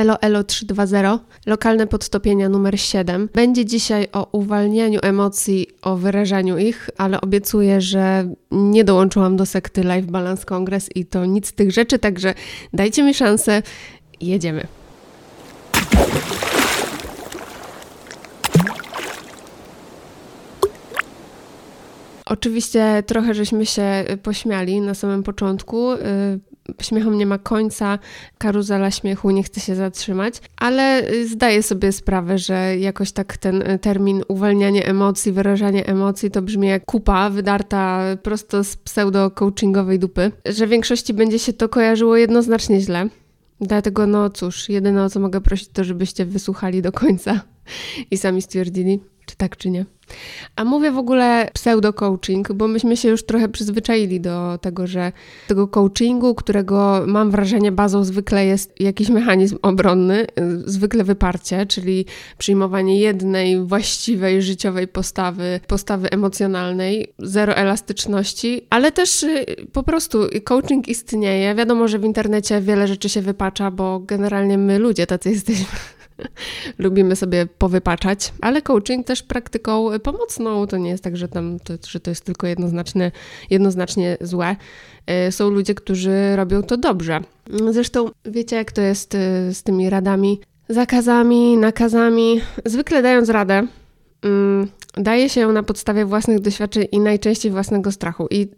Elo Elo 320, lokalne podtopienia numer 7. Będzie dzisiaj o uwalnianiu emocji, o wyrażaniu ich, ale obiecuję, że nie dołączyłam do sekty Life Balance Congress i to nic z tych rzeczy, także dajcie mi szansę. Jedziemy. Oczywiście trochę żeśmy się pośmiali na samym początku. Y, śmiechom nie ma końca, karuzela śmiechu nie chce się zatrzymać, ale zdaję sobie sprawę, że jakoś tak ten termin uwalnianie emocji, wyrażanie emocji to brzmi jak kupa wydarta prosto z pseudo-coachingowej dupy, że większości będzie się to kojarzyło jednoznacznie źle. Dlatego, no cóż, jedyne o co mogę prosić, to żebyście wysłuchali do końca i sami stwierdzili, czy tak, czy nie. A mówię w ogóle pseudo-coaching, bo myśmy się już trochę przyzwyczaili do tego, że tego coachingu, którego mam wrażenie bazą zwykle jest jakiś mechanizm obronny, zwykle wyparcie, czyli przyjmowanie jednej właściwej życiowej postawy, postawy emocjonalnej, zero elastyczności, ale też y, po prostu coaching istnieje. Wiadomo, że w internecie wiele rzeczy się wypacza, bo generalnie my ludzie tacy jesteśmy. lubimy sobie powypaczać, ale coaching też praktyką pomocną. To nie jest tak, że, tam, to, że to jest tylko jednoznacznie, jednoznacznie złe. E, są ludzie, którzy robią to dobrze. Zresztą wiecie, jak to jest e, z tymi radami, zakazami, nakazami. Zwykle dając radę, mm, daje się na podstawie własnych doświadczeń i najczęściej własnego strachu. I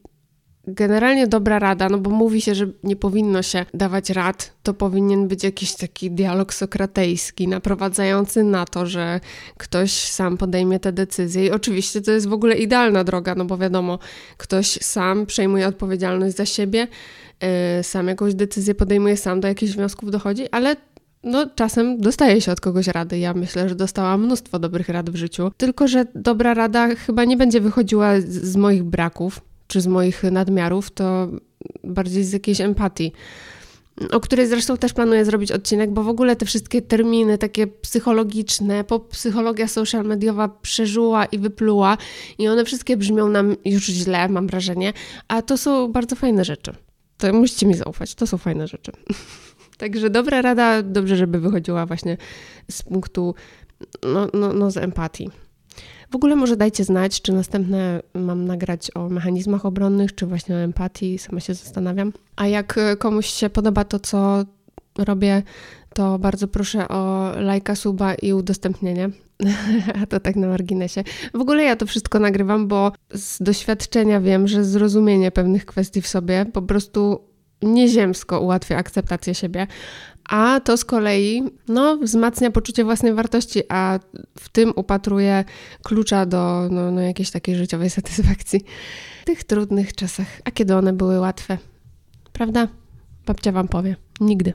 generalnie dobra rada, no bo mówi się, że nie powinno się dawać rad, to powinien być jakiś taki dialog sokratejski, naprowadzający na to, że ktoś sam podejmie te decyzje. I oczywiście to jest w ogóle idealna droga, no bo wiadomo, ktoś sam przejmuje odpowiedzialność za siebie, yy, sam jakąś decyzję podejmuje, sam do jakichś wniosków dochodzi, ale no, czasem dostaje się od kogoś rady. Ja myślę, że dostałam mnóstwo dobrych rad w życiu. Tylko, że dobra rada chyba nie będzie wychodziła z, z moich braków, czy z moich nadmiarów, to bardziej z jakiejś empatii o której zresztą też planuję zrobić odcinek, bo w ogóle te wszystkie terminy takie psychologiczne, po psychologia social mediowa przeżyła i wypluła i one wszystkie brzmią nam już źle, mam wrażenie, a to są bardzo fajne rzeczy. To musicie mi zaufać, to są fajne rzeczy. Także dobra rada, dobrze, żeby wychodziła właśnie z punktu, no, no, no z empatii. W ogóle może dajcie znać, czy następne mam nagrać o mechanizmach obronnych, czy właśnie o empatii, sama się zastanawiam. A jak komuś się podoba to, co robię, to bardzo proszę o lajka, suba i udostępnienie. A to tak na marginesie. W ogóle ja to wszystko nagrywam, bo z doświadczenia wiem, że zrozumienie pewnych kwestii w sobie po prostu nieziemsko ułatwia akceptację siebie, a to z kolei no, wzmacnia poczucie własnej wartości, a w tym upatruje klucza do no, no, jakiejś takiej życiowej satysfakcji w tych trudnych czasach. A kiedy one były łatwe? Prawda? Babcia wam powie. Nigdy.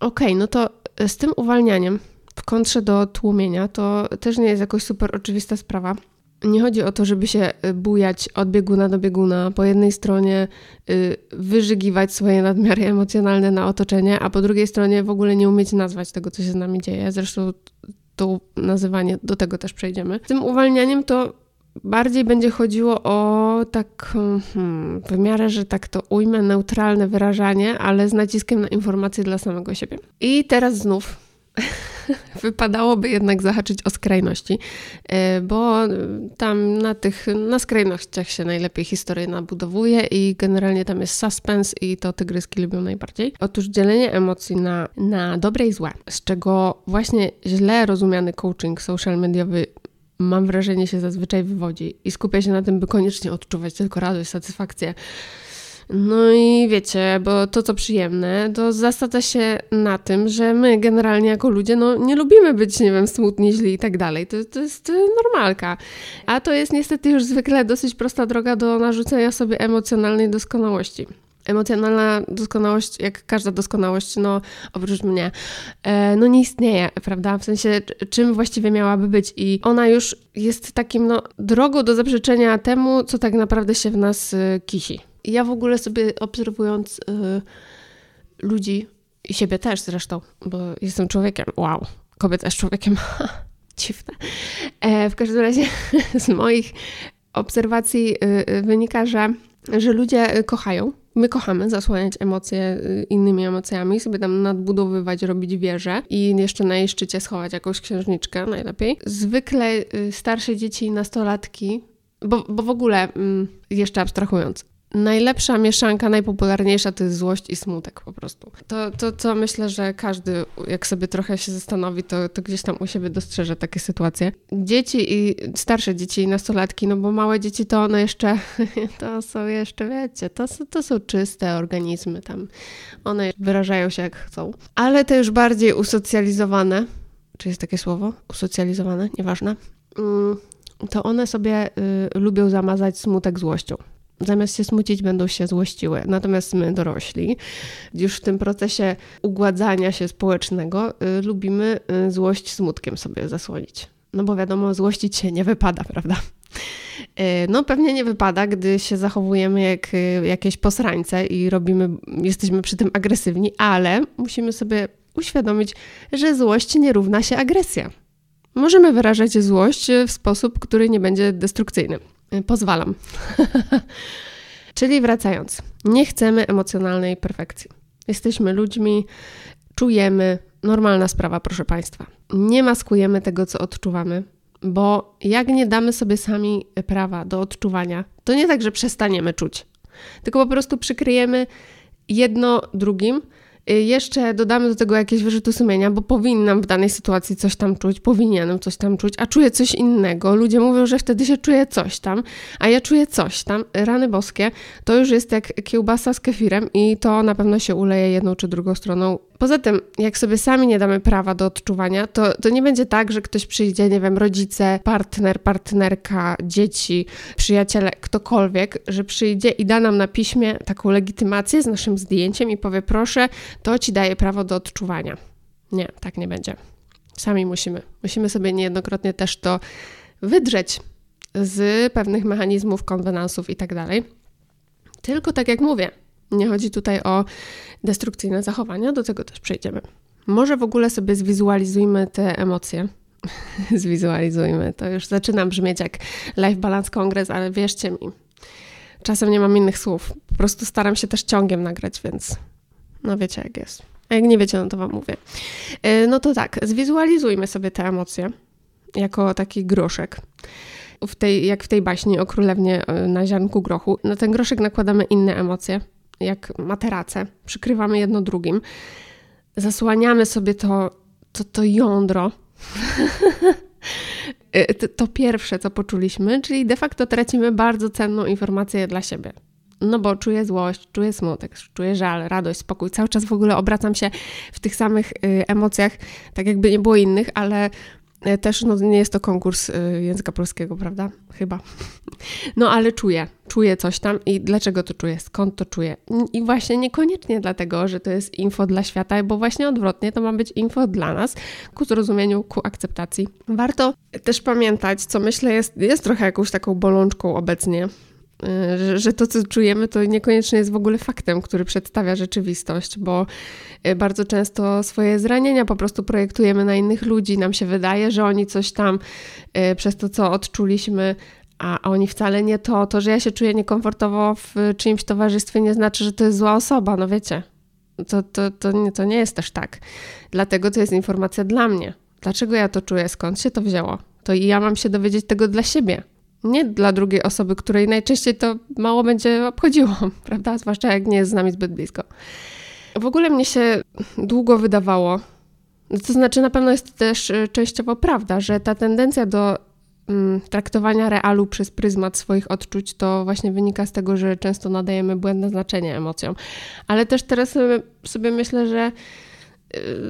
Okej, okay, no to z tym uwalnianiem w kontrze do tłumienia to też nie jest jakoś super oczywista sprawa nie chodzi o to, żeby się y, bujać od bieguna do bieguna, po jednej stronie y, wyżygiwać swoje nadmiary emocjonalne na otoczenie, a po drugiej stronie w ogóle nie umieć nazwać tego, co się z nami dzieje. Zresztą to nazywanie, do tego też przejdziemy. Z tym uwalnianiem to bardziej będzie chodziło o tak hmm, w że tak to ujmę, neutralne wyrażanie, ale z naciskiem na informacje dla samego siebie. I teraz znów wypadałoby jednak zahaczyć o skrajności, e, bo tam na tych, na skrajnościach się najlepiej historię nabudowuje i generalnie tam jest suspense i to tygryski lubią najbardziej. Otóż dzielenie emocji na, na dobre i złe, z czego właśnie źle rozumiany coaching social mediowy mam wrażenie się zazwyczaj wywodzi i skupia się na tym, by koniecznie odczuwać tylko radość, satysfakcję, no i wiecie, bo to co przyjemne, to zasadza się na tym, że my generalnie jako ludzie, no nie lubimy być, nie wiem, smutni, źli i tak dalej. To, to jest normalka. A to jest niestety już zwykle dosyć prosta droga do narzucenia sobie emocjonalnej doskonałości. Emocjonalna doskonałość, jak każda doskonałość, no oprócz mnie, e, no nie istnieje, prawda? W sensie, czym właściwie miałaby być, i ona już jest takim, no, drogą do zaprzeczenia temu, co tak naprawdę się w nas y, kisi ja w ogóle sobie obserwując y, ludzi i siebie też zresztą, bo jestem człowiekiem, wow, kobieta jest człowiekiem, dziwne. E, w każdym razie z moich obserwacji y, y, wynika, że, że ludzie kochają My kochamy zasłaniać emocje y, innymi emocjami, sobie tam nadbudowywać, robić wieże i jeszcze na jej szczycie schować jakąś księżniczkę najlepiej. Zwykle y, starsze dzieci i nastolatki, bo, bo w ogóle, mm, jeszcze abstrahując, najlepsza mieszanka, najpopularniejsza to jest złość i smutek po prostu. To, to co myślę, że każdy, jak sobie trochę się zastanowi, to, to gdzieś tam u siebie dostrzeże takie sytuacje. Dzieci i starsze dzieci i nastolatki, no bo małe dzieci to one jeszcze, to są jeszcze, wiecie, to, to są czyste organizmy tam. One wyrażają się jak chcą. Ale te już bardziej usocjalizowane, czy jest takie słowo? Usocjalizowane? Nieważne. Mm, to one sobie y, lubią zamazać smutek złością zamiast się smucić, będą się złościły. Natomiast my, dorośli, już w tym procesie ugładzania się społecznego, y, lubimy y, złość smutkiem sobie zasłonić. No bo wiadomo, złościć się nie wypada, prawda? Y, no pewnie nie wypada, gdy się zachowujemy jak jakieś posrańce i robimy, jesteśmy przy tym agresywni, ale musimy sobie uświadomić, że złość nie równa się agresja. Możemy wyrażać złość w sposób, który nie będzie destrukcyjny. Y, pozwalam. Czyli wracając, nie chcemy emocjonalnej perfekcji. Jesteśmy ludźmi, czujemy, normalna sprawa, proszę Państwa. Nie maskujemy tego, co odczuwamy, bo jak nie damy sobie sami prawa do odczuwania, to nie tak, że przestaniemy czuć, tylko po prostu przykryjemy jedno drugim jeszcze dodamy do tego jakieś wyrzuty sumienia, bo powinnam w danej sytuacji coś tam czuć, powinienem coś tam czuć, a czuję coś innego. Ludzie mówią, że wtedy się czuje coś tam, a ja czuję coś tam. Rany boskie to już jest jak kiełbasa z kefirem i to na pewno się uleje jedną czy drugą stroną Poza tym, jak sobie sami nie damy prawa do odczuwania, to, to nie będzie tak, że ktoś przyjdzie, nie wiem, rodzice, partner, partnerka, dzieci, przyjaciele, ktokolwiek, że przyjdzie i da nam na piśmie taką legitymację z naszym zdjęciem i powie: Proszę, to ci daje prawo do odczuwania. Nie, tak nie będzie. Sami musimy. Musimy sobie niejednokrotnie też to wydrzeć z pewnych mechanizmów, konwenansów i tak dalej. Tylko tak jak mówię, nie chodzi tutaj o destrukcyjne zachowania, do tego też przejdziemy. Może w ogóle sobie zwizualizujmy te emocje. zwizualizujmy. To już zaczynam brzmieć jak Life Balance Kongres, ale wierzcie mi, czasem nie mam innych słów. Po prostu staram się też ciągiem nagrać, więc no wiecie jak jest. A jak nie wiecie, no to wam mówię. E, no to tak, zwizualizujmy sobie te emocje jako taki groszek. W tej, jak w tej baśni o królewnie e, na ziarnku grochu. Na ten groszek nakładamy inne emocje, jak materace, przykrywamy jedno drugim, zasłaniamy sobie to, to, to jądro, to, to pierwsze, co poczuliśmy, czyli de facto tracimy bardzo cenną informację dla siebie. No bo czuję złość, czuję smutek, czuję żal, radość, spokój. Cały czas w ogóle obracam się w tych samych y, emocjach, tak jakby nie było innych, ale E, też no, nie jest to konkurs e, języka polskiego, prawda? Chyba. No ale czuję, czuję coś tam i dlaczego to czuję, skąd to czuję. I właśnie niekoniecznie dlatego, że to jest info dla świata, bo właśnie odwrotnie to ma być info dla nas ku zrozumieniu, ku akceptacji. Warto też pamiętać, co myślę jest, jest trochę jakąś taką bolączką obecnie, Y, że, że to, co czujemy, to niekoniecznie jest w ogóle faktem, który przedstawia rzeczywistość, bo y, bardzo często swoje zranienia po prostu projektujemy na innych ludzi. Nam się wydaje, że oni coś tam y, przez to, co odczuliśmy, a oni wcale nie to. To, że ja się czuję niekomfortowo w czyimś towarzystwie, nie znaczy, że to jest zła osoba, no wiecie. To, to, to, nie, to nie jest też tak. Dlatego to jest informacja dla mnie. Dlaczego ja to czuję? Skąd się to wzięło? To i ja mam się dowiedzieć tego dla siebie nie dla drugiej osoby, której najczęściej to mało będzie obchodziło, prawda? Zwłaszcza jak nie jest z nami zbyt blisko. W ogóle mnie się długo wydawało, to znaczy na pewno jest też e, częściowo prawda, że ta tendencja do mm, traktowania realu przez pryzmat swoich odczuć to właśnie wynika z tego, że często nadajemy błędne znaczenie emocjom. Ale też teraz sobie, sobie myślę, że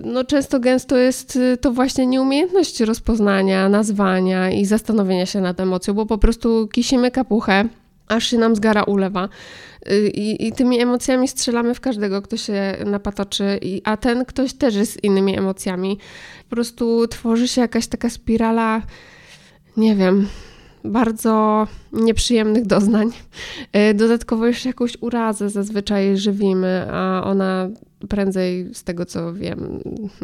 no często gęsto jest y, to właśnie nieumiejętność rozpoznania, nazwania i zastanowienia się nad emocją, bo po prostu kisimy kapuchę, aż się nam zgara ulewa. Y, I, I, tymi emocjami strzelamy w każdego, kto się napatoczy, I, a ten ktoś też jest z innymi emocjami. Po prostu tworzy się jakaś taka spirala, nie wiem, bardzo nieprzyjemnych doznań. Y, dodatkowo jeszcze jakąś urazę zazwyczaj żywimy, a ona prędzej z tego co wiem,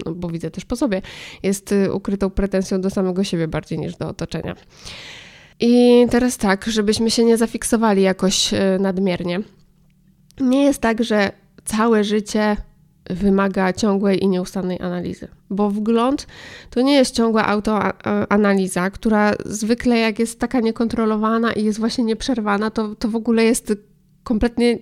no bo widzę też po sobie, jest y, ukrytą pretensją do samego siebie bardziej niż do otoczenia. I teraz tak, żebyśmy się nie zafiksowali jakoś y, nadmiernie, nie jest tak, że całe życie wymaga ciągłej i nieustannej analizy, bo wgląd to nie jest ciągła autoanaliza, która zwykle jak jest taka niekontrolowana i jest właśnie nieprzerwana, to, to w ogóle jest kompletnie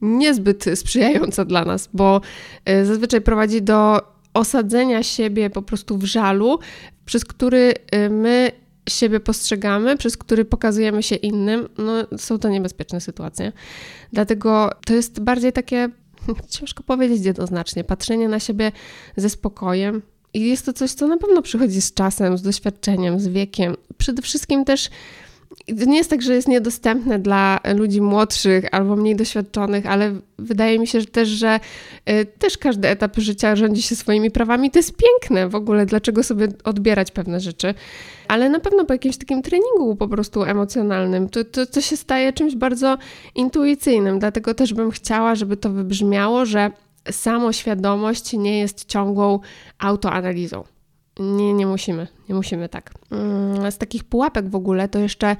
niezbyt sprzyjająca dla nas, bo e, zazwyczaj prowadzi do osadzenia siebie po prostu w żalu, przez który e, my siebie postrzegamy, przez który pokazujemy się innym, no są to niebezpieczne sytuacje. Dlatego to jest bardziej takie, ciężko powiedzieć jednoznacznie, patrzenie na siebie ze spokojem. I jest to coś, co na pewno przychodzi z czasem, z doświadczeniem, z wiekiem. Przede wszystkim też to nie jest tak, że jest niedostępne dla ludzi młodszych albo mniej doświadczonych, ale wydaje mi się że też, że y, też każdy etap życia rządzi się swoimi prawami. To jest piękne w ogóle, dlaczego sobie odbierać pewne rzeczy. Ale na pewno po jakimś takim treningu po prostu emocjonalnym, to, to, to się staje czymś bardzo intuicyjnym. Dlatego też bym chciała, żeby to wybrzmiało, że samoświadomość nie jest ciągłą autoanalizą. Nie, nie musimy, nie musimy tak. Mm, z takich pułapek w ogóle to jeszcze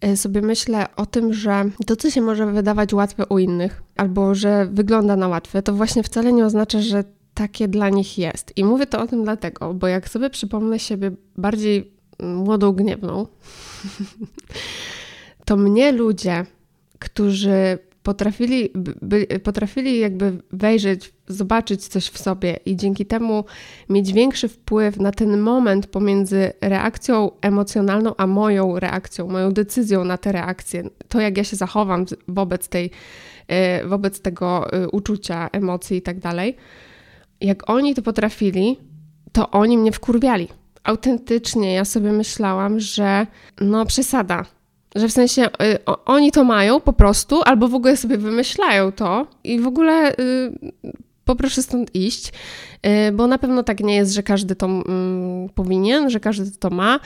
e, sobie myślę o tym, że to, co się może wydawać łatwe u innych, albo że wygląda na łatwe, to właśnie wcale nie oznacza, że takie dla nich jest. I mówię to o tym dlatego, bo jak sobie przypomnę siebie bardziej młodą gniewną, to mnie ludzie, którzy potrafili, by, potrafili jakby wejrzeć, zobaczyć coś w sobie i dzięki temu mieć większy wpływ na ten moment pomiędzy reakcją emocjonalną, a moją reakcją, moją decyzją na te reakcje, to jak ja się zachowam wobec tej, e, wobec tego e, uczucia, emocji i tak dalej. Jak oni to potrafili, to oni mnie wkurwiali. Autentycznie ja sobie myślałam, że no przesada, że w sensie y, oni to mają po prostu, albo w ogóle sobie wymyślają to i w ogóle y, poproszę stąd iść, y, bo na pewno tak nie jest, że każdy to y, powinien, że każdy to ma.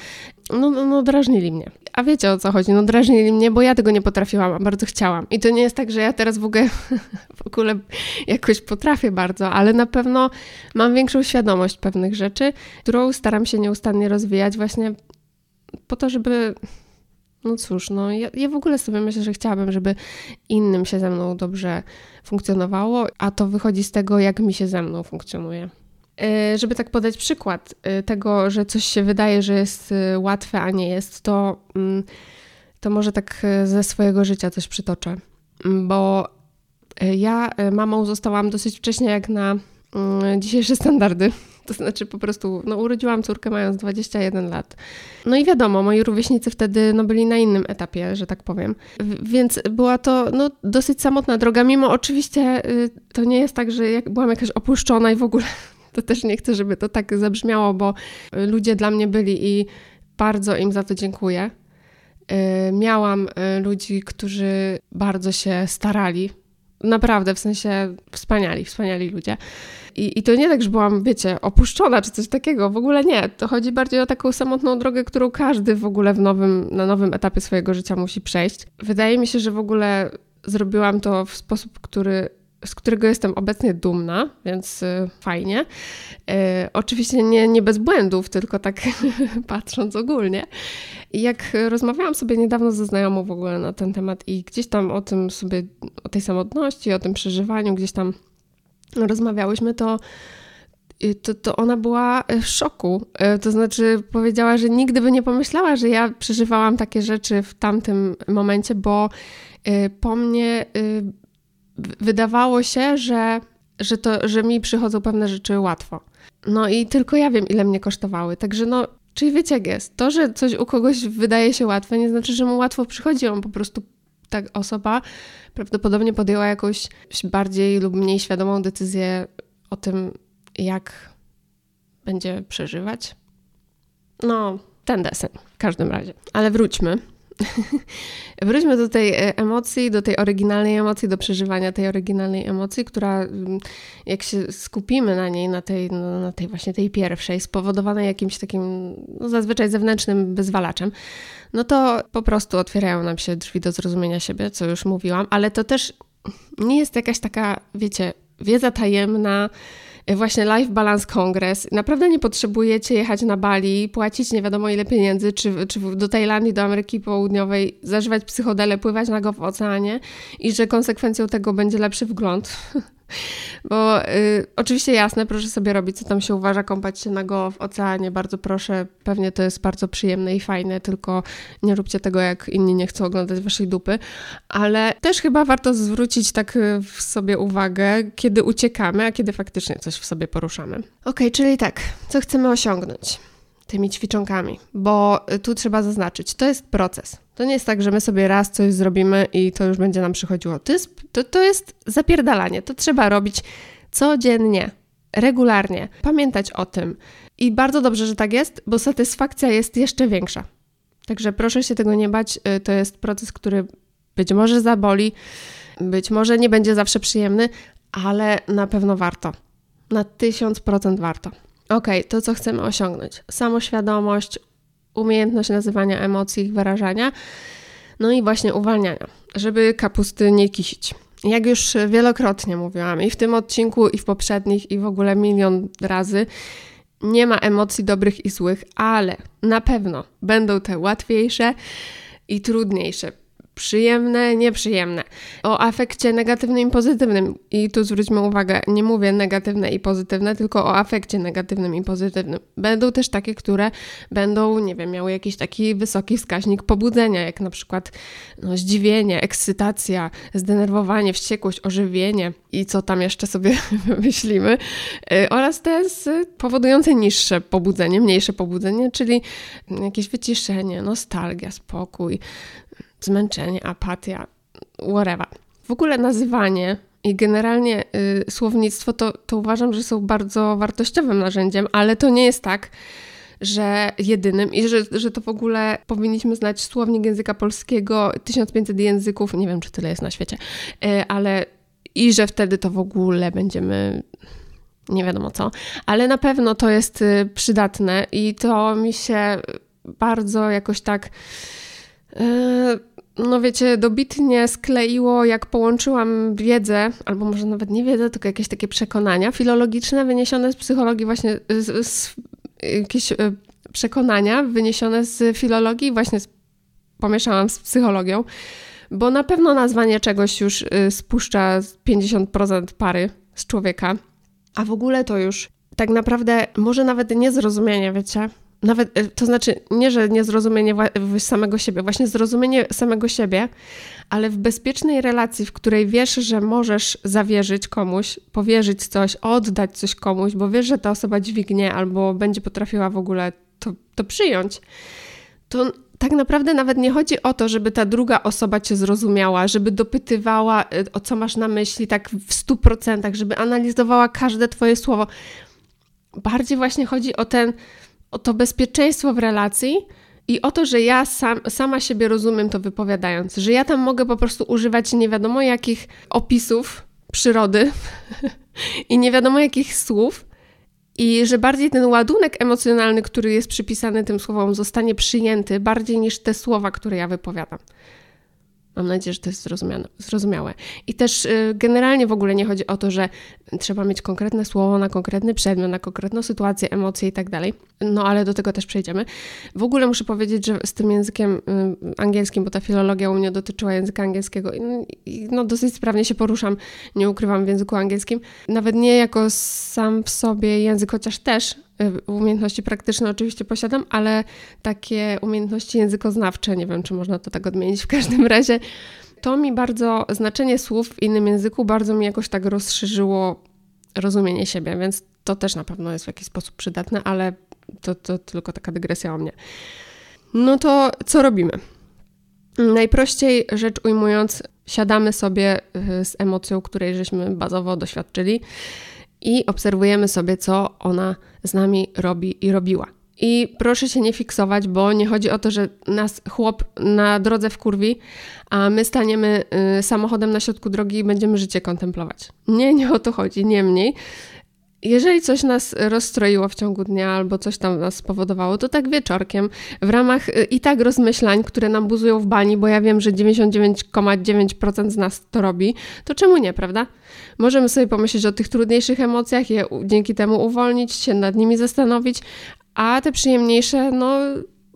No, no, no, drażnili mnie. A wiecie o co chodzi? No drażnili mnie, bo ja tego nie potrafiłam, a bardzo chciałam. I to nie jest tak, że ja teraz w ogóle, w ogóle jakoś potrafię bardzo, ale na pewno mam większą świadomość pewnych rzeczy, którą staram się nieustannie rozwijać właśnie po to, żeby no cóż, no ja, ja w ogóle sobie myślę, że chciałabym, żeby innym się ze mną dobrze funkcjonowało, a to wychodzi z tego, jak mi się ze mną funkcjonuje. Yy, żeby tak podać przykład yy, tego, że coś się wydaje, że jest yy, łatwe, a nie jest, to, mm, to może tak ze swojego życia coś przytoczę. Mm, bo ja mamą zostałam dosyć wcześnie, jak na dzisiejsze standardy. To znaczy po prostu, no urodziłam córkę mając 21 lat. No i wiadomo, moi rówieśnicy wtedy no, byli na innym etapie, że tak powiem. W, więc była to no, dosyć samotna droga, mimo oczywiście y, to nie jest tak, że jak byłam jakaś opuszczona i w ogóle to też nie chcę, żeby to tak zabrzmiało, bo ludzie dla mnie byli i bardzo im za to dziękuję. Y, miałam y, ludzi, którzy bardzo się starali. Naprawdę, w sensie wspaniali, wspaniali ludzie. I, I to nie tak, że byłam, wiecie, opuszczona czy coś takiego, w ogóle nie. To chodzi bardziej o taką samotną drogę, którą każdy w ogóle w nowym, na nowym etapie swojego życia musi przejść. Wydaje mi się, że w ogóle zrobiłam to w sposób, który z którego jestem obecnie dumna, więc y, fajnie. Y, oczywiście nie, nie bez błędów, tylko tak patrząc ogólnie. I jak rozmawiałam sobie niedawno ze znajomą w ogóle na ten temat i gdzieś tam o tym sobie, o tej samotności, o tym przeżywaniu, gdzieś tam rozmawiałyśmy, to, y, to, to ona była w szoku. Y, to znaczy, powiedziała, że nigdy by nie pomyślała, że ja przeżywałam takie rzeczy w tamtym momencie, bo po mnie wydawało się, że, że, to, że mi przychodzą pewne rzeczy łatwo. No i tylko ja wiem, ile mnie kosztowały. Także no, czyli wiecie jak jest. To, że coś u kogoś wydaje się łatwe, nie znaczy, że mu łatwo przychodzi. On po prostu ta osoba prawdopodobnie podjęła jakąś bardziej lub mniej świadomą decyzję o tym, jak będzie przeżywać. No, ten desen w każdym razie. Ale wróćmy. Wróćmy do tej e, emocji, do tej oryginalnej emocji, do przeżywania tej oryginalnej emocji, która mm, jak się skupimy na niej, na tej, no, na tej właśnie tej pierwszej, spowodowanej jakimś takim no, zazwyczaj zewnętrznym wyzwalaczem, no to po prostu otwierają nam się drzwi do zrozumienia siebie, co już mówiłam, ale to też nie jest jakaś taka, wiecie, wiedza tajemna, właśnie Life Balance Congress. Naprawdę nie potrzebujecie jechać na Bali, płacić nie wiadomo ile pieniędzy, czy, czy do Tajlandii, do Ameryki Południowej, zażywać psychodele, pływać nago w oceanie i że konsekwencją tego będzie lepszy wgląd. Bo y, oczywiście jasne, proszę sobie robić, co tam się uważa, kąpać się nago w oceanie, bardzo proszę. Pewnie to jest bardzo przyjemne i fajne, tylko nie róbcie tego, jak inni nie chcą oglądać waszej dupy. Ale też chyba warto zwrócić tak y, w sobie uwagę, kiedy uciekamy, a kiedy faktycznie coś w sobie poruszamy. Ok, czyli tak, co chcemy osiągnąć? tymi ćwiczonkami, bo y, tu trzeba zaznaczyć, to jest proces. To nie jest tak, że my sobie raz coś zrobimy i to już będzie nam przychodziło. To jest, to, to jest zapierdalanie. To trzeba robić codziennie, regularnie, pamiętać o tym. I bardzo dobrze, że tak jest, bo satysfakcja jest jeszcze większa. Także proszę się tego nie bać. Y, to jest proces, który być może zaboli, być może nie będzie zawsze przyjemny, ale na pewno warto. Na tysiąc procent warto. Ok, to co chcemy osiągnąć? Samoświadomość, umiejętność nazywania emocji, ich wyrażania, no i właśnie uwalniania, żeby kapusty nie kisić. Jak już wielokrotnie mówiłam i w tym odcinku, i w poprzednich, i w ogóle milion razy, nie ma emocji dobrych i złych, ale na pewno będą te łatwiejsze i trudniejsze przyjemne, nieprzyjemne. O afekcie negatywnym i pozytywnym. I tu zwróćmy uwagę, nie mówię negatywne i pozytywne, tylko o afekcie negatywnym i pozytywnym. Będą też takie, które będą, nie wiem, miały jakiś taki wysoki wskaźnik pobudzenia, jak na przykład no, zdziwienie, ekscytacja, zdenerwowanie, wściekłość, ożywienie i co tam jeszcze sobie wymyślimy. Y, oraz te powodujące niższe pobudzenie, mniejsze pobudzenie, czyli jakieś wyciszenie, nostalgia, spokój, zmęczenie, apatia, whatever. W ogóle nazywanie i generalnie y, słownictwo to, to uważam, że są bardzo wartościowym narzędziem, ale to nie jest tak, że jedynym i że, że to w ogóle powinniśmy znać słownik języka polskiego, 1500 języków, nie wiem czy tyle jest na świecie, y, ale i że wtedy to w ogóle będziemy nie wiadomo co, ale na pewno to jest y, przydatne i to mi się bardzo jakoś tak E, no wiecie, dobitnie skleiło, jak połączyłam wiedzę, albo może nawet nie wiedzę, tylko jakieś takie przekonania filologiczne wyniesione z psychologii, właśnie z, z, jakieś e, przekonania wyniesione z filologii, właśnie z, pomieszałam z psychologią, bo na pewno nazwanie czegoś już e, spuszcza 50% pary z człowieka, a w ogóle to już tak naprawdę może nawet niezrozumienie, wiecie, nawet, e, to znaczy nie, że niezrozumienie samego siebie, właśnie zrozumienie samego siebie, ale w bezpiecznej relacji, w której wiesz, że możesz zawierzyć komuś, powierzyć coś, oddać coś komuś, bo wiesz, że ta osoba dźwignie albo będzie potrafiła w ogóle to, to przyjąć, to tak naprawdę nawet nie chodzi o to, żeby ta druga osoba cię zrozumiała, żeby dopytywała, e, o co masz na myśli, tak w stu procentach, żeby analizowała każde twoje słowo. Bardziej właśnie chodzi o ten o to bezpieczeństwo w relacji i o to, że ja sam, sama siebie rozumiem to wypowiadając, że ja tam mogę po prostu używać nie wiadomo jakich opisów przyrody i nie wiadomo jakich słów, i że bardziej ten ładunek emocjonalny, który jest przypisany tym słowom, zostanie przyjęty bardziej niż te słowa, które ja wypowiadam. Mam nadzieję, że to jest zrozumiałe. I też y, generalnie w ogóle nie chodzi o to, że trzeba mieć konkretne słowo na konkretny przedmiot, na konkretną sytuację, emocje i tak dalej. No ale do tego też przejdziemy. W ogóle muszę powiedzieć, że z tym językiem y, angielskim, bo ta filologia u mnie dotyczyła języka angielskiego i no dosyć sprawnie się poruszam, nie ukrywam w języku angielskim. Nawet nie jako sam w sobie język, chociaż też umiejętności praktyczne oczywiście posiadam, ale takie umiejętności językoznawcze, nie wiem, czy można to tak odmienić w każdym razie, to mi bardzo, znaczenie słów w innym języku bardzo mi jakoś tak rozszerzyło rozumienie siebie, więc to też na pewno jest w jakiś sposób przydatne, ale to, to tylko taka dygresja o mnie. No to co robimy? Najprościej rzecz ujmując, siadamy sobie y, z emocją, której żeśmy bazowo doświadczyli i obserwujemy sobie, co ona z nami robi i robiła. I proszę się nie fiksować, bo nie chodzi o to, że nas chłop na drodze w kurwi, a my staniemy y, samochodem na środku drogi i będziemy życie kontemplować. Nie, nie o to chodzi. Niemniej Jeżeli coś nas rozstroiło w ciągu dnia albo coś tam nas spowodowało, to tak wieczorkiem w ramach y, i tak rozmyślań, które nam buzują w bani, bo ja wiem, że 99,9% z nas to robi, to czemu nie, prawda? Możemy sobie pomyśleć o tych trudniejszych emocjach, je dzięki temu uwolnić, się nad nimi zastanowić, a te przyjemniejsze, no,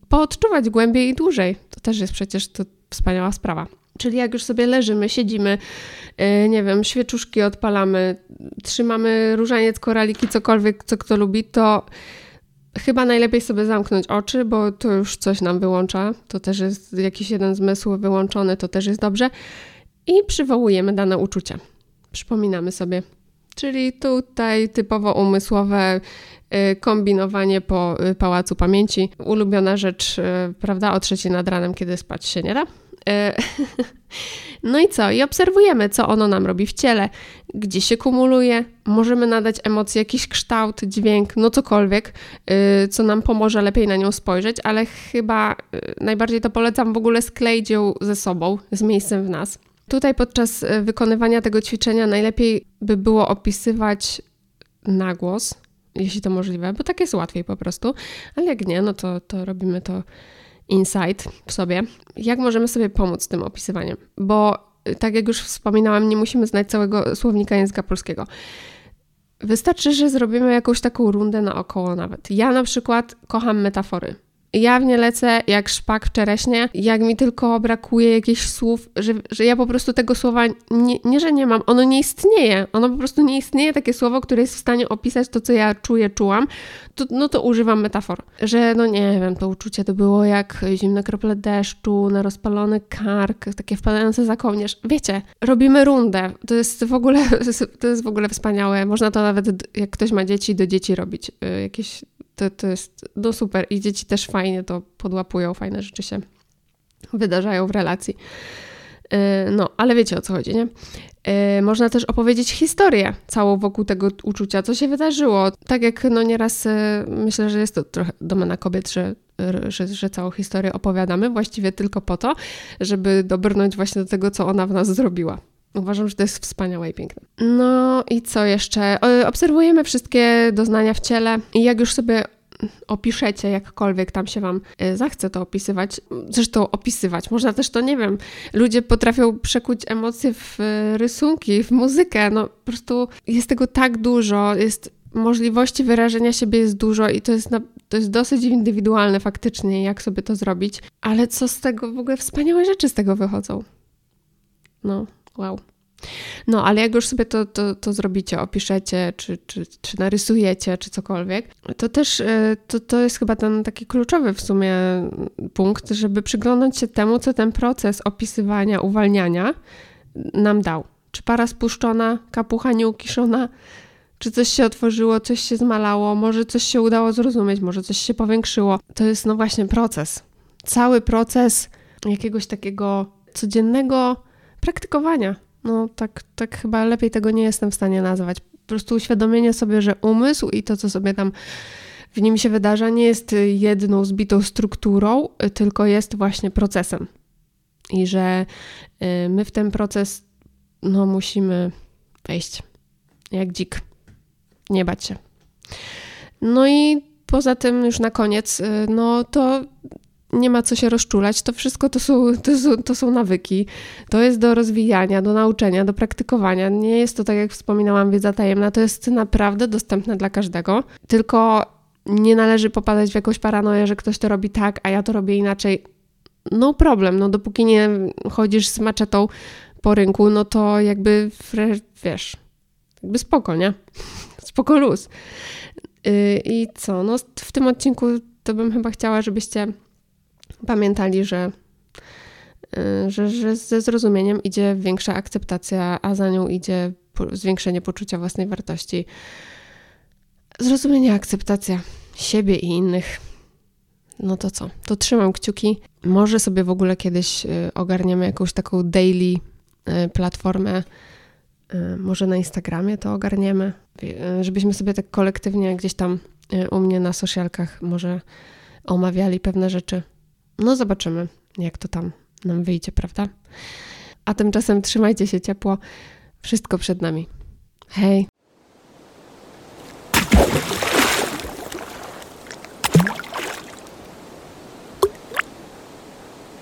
poodczuwać głębiej i dłużej. To też jest przecież to wspaniała sprawa. Czyli jak już sobie leżymy, siedzimy, yy, nie wiem, świeczuszki odpalamy, trzymamy różaniec, koraliki, cokolwiek, co kto lubi, to chyba najlepiej sobie zamknąć oczy, bo to już coś nam wyłącza. To też jest jakiś jeden zmysł wyłączony, to też jest dobrze. I przywołujemy dane uczucia. Przypominamy sobie. Czyli tutaj typowo umysłowe y, kombinowanie po y, pałacu pamięci. Ulubiona rzecz, y, prawda, o trzeciej nad ranem, kiedy spać się nie da. E, no i co? I obserwujemy, co ono nam robi w ciele, gdzie się kumuluje. Możemy nadać emocji jakiś kształt, dźwięk, no cokolwiek, e, co nam pomoże lepiej na nią spojrzeć, ale chyba e, najbardziej to polecam w ogóle skleić ją ze sobą, z miejscem w nas. Tutaj podczas wykonywania tego ćwiczenia najlepiej by było opisywać na głos, jeśli to możliwe, bo tak jest łatwiej po prostu, ale jak nie, no to, to robimy to insight w sobie. Jak możemy sobie pomóc tym opisywaniem? Bo y, tak jak już wspominałam, nie musimy znać całego słownika języka polskiego. Wystarczy, że zrobimy jakąś taką rundę naokoło nawet. Ja na przykład kocham metafory. Ja w nie lecę jak szpak w czereśnie, jak mi tylko brakuje jakichś słów, że, że ja po prostu tego słowa nie, nie, że nie mam, ono nie istnieje. Ono po prostu nie istnieje, takie słowo, które jest w stanie opisać to, co ja czuję, czułam, to, no to używam metafor. Że no nie wiem, to uczucie to było jak zimne krople deszczu na rozpalony kark, takie wpadające za kołnierz. Wiecie, robimy rundę. To jest w ogóle, to jest w ogóle wspaniałe. Można to nawet, jak ktoś ma dzieci, do dzieci robić. Y, jakieś to, to jest no super i dzieci też fajnie to podłapują, fajne rzeczy się wydarzają w relacji. E, no, ale wiecie o co chodzi, nie? E, można też opowiedzieć historię całą wokół tego uczucia, co się wydarzyło. Tak jak no nieraz e, myślę, że jest to trochę domena kobiet, że, że, że całą historię opowiadamy właściwie tylko po to, żeby dobrnąć właśnie do tego, co ona w nas zrobiła. Uważam, że to jest wspaniałe i piękne. No i co jeszcze? Obserwujemy wszystkie doznania w ciele i jak już sobie opiszecie, jakkolwiek tam się Wam e, zachce to opisywać. Zresztą opisywać, można też to, nie wiem, ludzie potrafią przekuć emocje w e, rysunki, w muzykę, no po prostu jest tego tak dużo, jest możliwości wyrażenia siebie jest dużo i to jest, na, to jest dosyć indywidualne faktycznie, jak sobie to zrobić, ale co z tego, w ogóle wspaniałe rzeczy z tego wychodzą. No, Wow. No, ale jak już sobie to, to, to zrobicie, opiszecie, czy, czy, czy narysujecie, czy cokolwiek, to też e, to, to jest chyba ten taki kluczowy w sumie punkt, żeby przyglądać się temu, co ten proces opisywania, uwalniania nam dał. Czy para spuszczona, kapucha nieukiszona, czy coś się otworzyło, coś się zmalało, może coś się udało zrozumieć, może coś się powiększyło. To jest no właśnie proces. Cały proces jakiegoś takiego codziennego praktykowania. No tak, tak chyba lepiej tego nie jestem w stanie nazwać. Po prostu uświadomienie sobie, że umysł i to, co sobie tam w nim się wydarza, nie jest jedną zbitą strukturą, tylko jest właśnie procesem. I że y, my w ten proces no, musimy wejść jak dzik. Nie bać się. No i poza tym już na koniec, y, no to nie ma co się rozczulać. To wszystko to są, to, są, to są nawyki. To jest do rozwijania, do nauczenia, do praktykowania. Nie jest to, tak jak wspominałam, wiedza tajemna. To jest naprawdę dostępne dla każdego. Tylko nie należy popadać w jakąś paranoję, że ktoś to robi tak, a ja to robię inaczej. No problem. No dopóki nie chodzisz z maczetą po rynku, no to jakby wiesz, jakby spoko, nie? Spoko luz. Yy, I co? No w tym odcinku to bym chyba chciała, żebyście pamiętali, że, y, że, że ze zrozumieniem idzie większa akceptacja, a za nią idzie zwiększenie poczucia własnej wartości. Zrozumienie, akceptacja siebie i innych. No to co? To trzymam kciuki. Może sobie w ogóle kiedyś y, ogarniemy jakąś taką daily y, platformę. Może na Instagramie to ogarniemy, żebyśmy sobie tak kolektywnie gdzieś tam u mnie na socialkach może omawiali pewne rzeczy. No zobaczymy, jak to tam nam wyjdzie, prawda? A tymczasem trzymajcie się ciepło. Wszystko przed nami. Hej!